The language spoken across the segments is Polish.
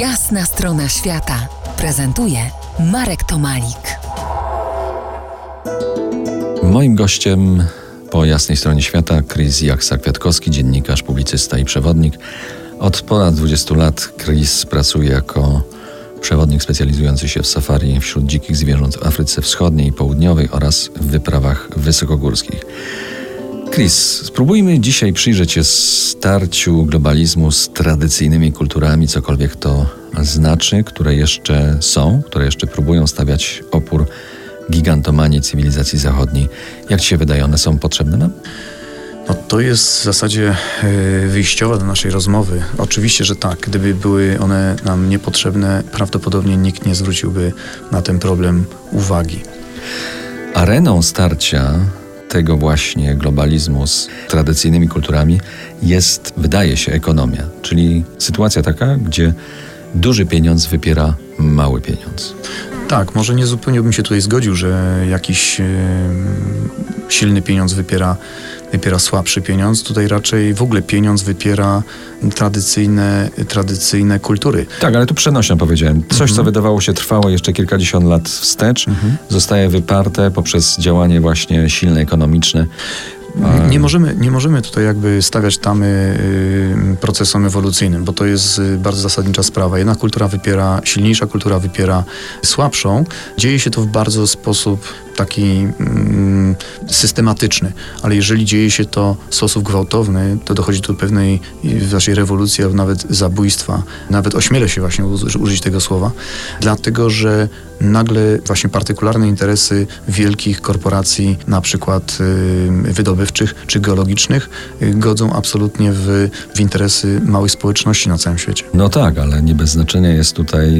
Jasna strona świata prezentuje Marek Tomalik. Moim gościem po jasnej stronie świata Chris Jaksa-Kwiatkowski, dziennikarz, publicysta i przewodnik. Od ponad 20 lat Chris pracuje jako przewodnik specjalizujący się w safari wśród dzikich zwierząt w Afryce Wschodniej i Południowej oraz w wyprawach wysokogórskich. Chris, spróbujmy dzisiaj przyjrzeć się starciu globalizmu z tradycyjnymi kulturami, cokolwiek to znaczy, które jeszcze są, które jeszcze próbują stawiać opór gigantomanii cywilizacji zachodniej. Jak Ci się wydaje, one są potrzebne nam? No to jest w zasadzie e, wyjściowa do naszej rozmowy. Oczywiście, że tak. Gdyby były one nam niepotrzebne, prawdopodobnie nikt nie zwróciłby na ten problem uwagi. Areną starcia tego właśnie globalizmu z tradycyjnymi kulturami jest, wydaje się, ekonomia, czyli sytuacja taka, gdzie duży pieniądz wypiera mały pieniądz. Tak, może nie zupełnie bym się tutaj zgodził, że jakiś e, silny pieniądz wypiera, wypiera słabszy pieniądz. Tutaj raczej w ogóle pieniądz wypiera tradycyjne, tradycyjne kultury. Tak, ale tu przenośno powiedziałem. Coś, mhm. co wydawało się trwało jeszcze kilkadziesiąt lat wstecz, mhm. zostaje wyparte poprzez działanie właśnie silne ekonomiczne. Nie możemy, nie możemy tutaj jakby stawiać tamy y, procesom ewolucyjnym, bo to jest y, bardzo zasadnicza sprawa. Jedna kultura wypiera, silniejsza kultura wypiera słabszą. Dzieje się to w bardzo sposób taki mm, systematyczny, ale jeżeli dzieje się to w sposób gwałtowny, to dochodzi do pewnej waszej rewolucji, a nawet zabójstwa. Nawet ośmielę się właśnie użyć tego słowa, dlatego że nagle właśnie partykularne interesy wielkich korporacji, na przykład y, wydobywczych czy geologicznych, y, godzą absolutnie w, w interesy małych społeczności na całym świecie. No tak, ale nie bez znaczenia jest tutaj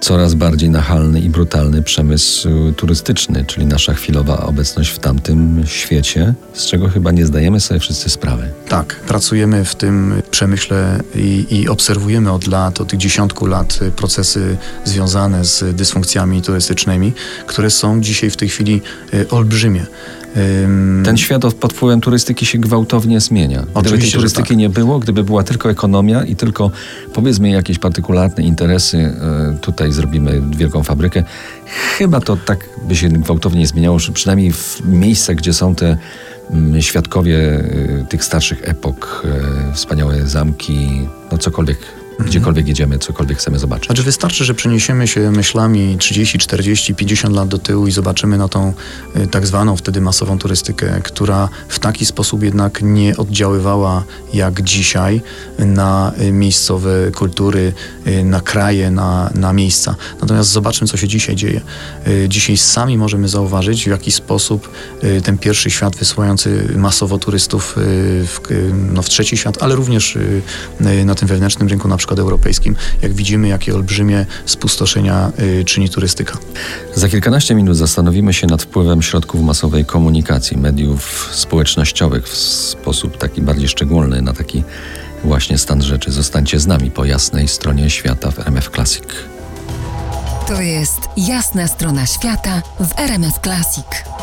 coraz bardziej nachalny i brutalny przemysł turystyczny, czyli nasza chwilowa obecność w tamtym świecie, z czego chyba nie zdajemy sobie wszyscy sprawy. Tak, pracujemy w tym przemyśle i, i obserwujemy od lat, od tych dziesiątku lat procesy związane z dysfunkcjami turystycznymi, które są dzisiaj w tej chwili e, olbrzymie. Ten świat pod wpływem turystyki się gwałtownie zmienia. Gdyby Oczywiście, tej turystyki tak. nie było, gdyby była tylko ekonomia i tylko powiedzmy jakieś partykularne interesy, e, tutaj zrobimy wielką fabrykę, chyba to tak by się gwałtownie zmieniało, że przynajmniej w miejscach, gdzie są te świadkowie e, tych starszych epok, e, wspaniałe zamki, no cokolwiek. Gdziekolwiek jedziemy, cokolwiek chcemy zobaczyć. Znaczy wystarczy, że przeniesiemy się myślami 30, 40, 50 lat do tyłu i zobaczymy na tą y, tak zwaną wtedy masową turystykę, która w taki sposób jednak nie oddziaływała jak dzisiaj na y, miejscowe kultury, y, na kraje, na, na miejsca. Natomiast zobaczmy, co się dzisiaj dzieje. Dzisiaj sami możemy zauważyć, w jaki sposób ten pierwszy świat wysyłający masowo turystów w, no, w trzeci świat, ale również na tym wewnętrznym rynku na przykład europejskim, jak widzimy, jakie olbrzymie spustoszenia y, czyni turystyka. Za kilkanaście minut zastanowimy się nad wpływem środków masowej komunikacji, mediów społecznościowych w sposób taki bardziej szczególny na taki właśnie stan rzeczy. Zostańcie z nami po jasnej stronie świata w RMF Classic. To jest jasna strona świata w RMF Classic.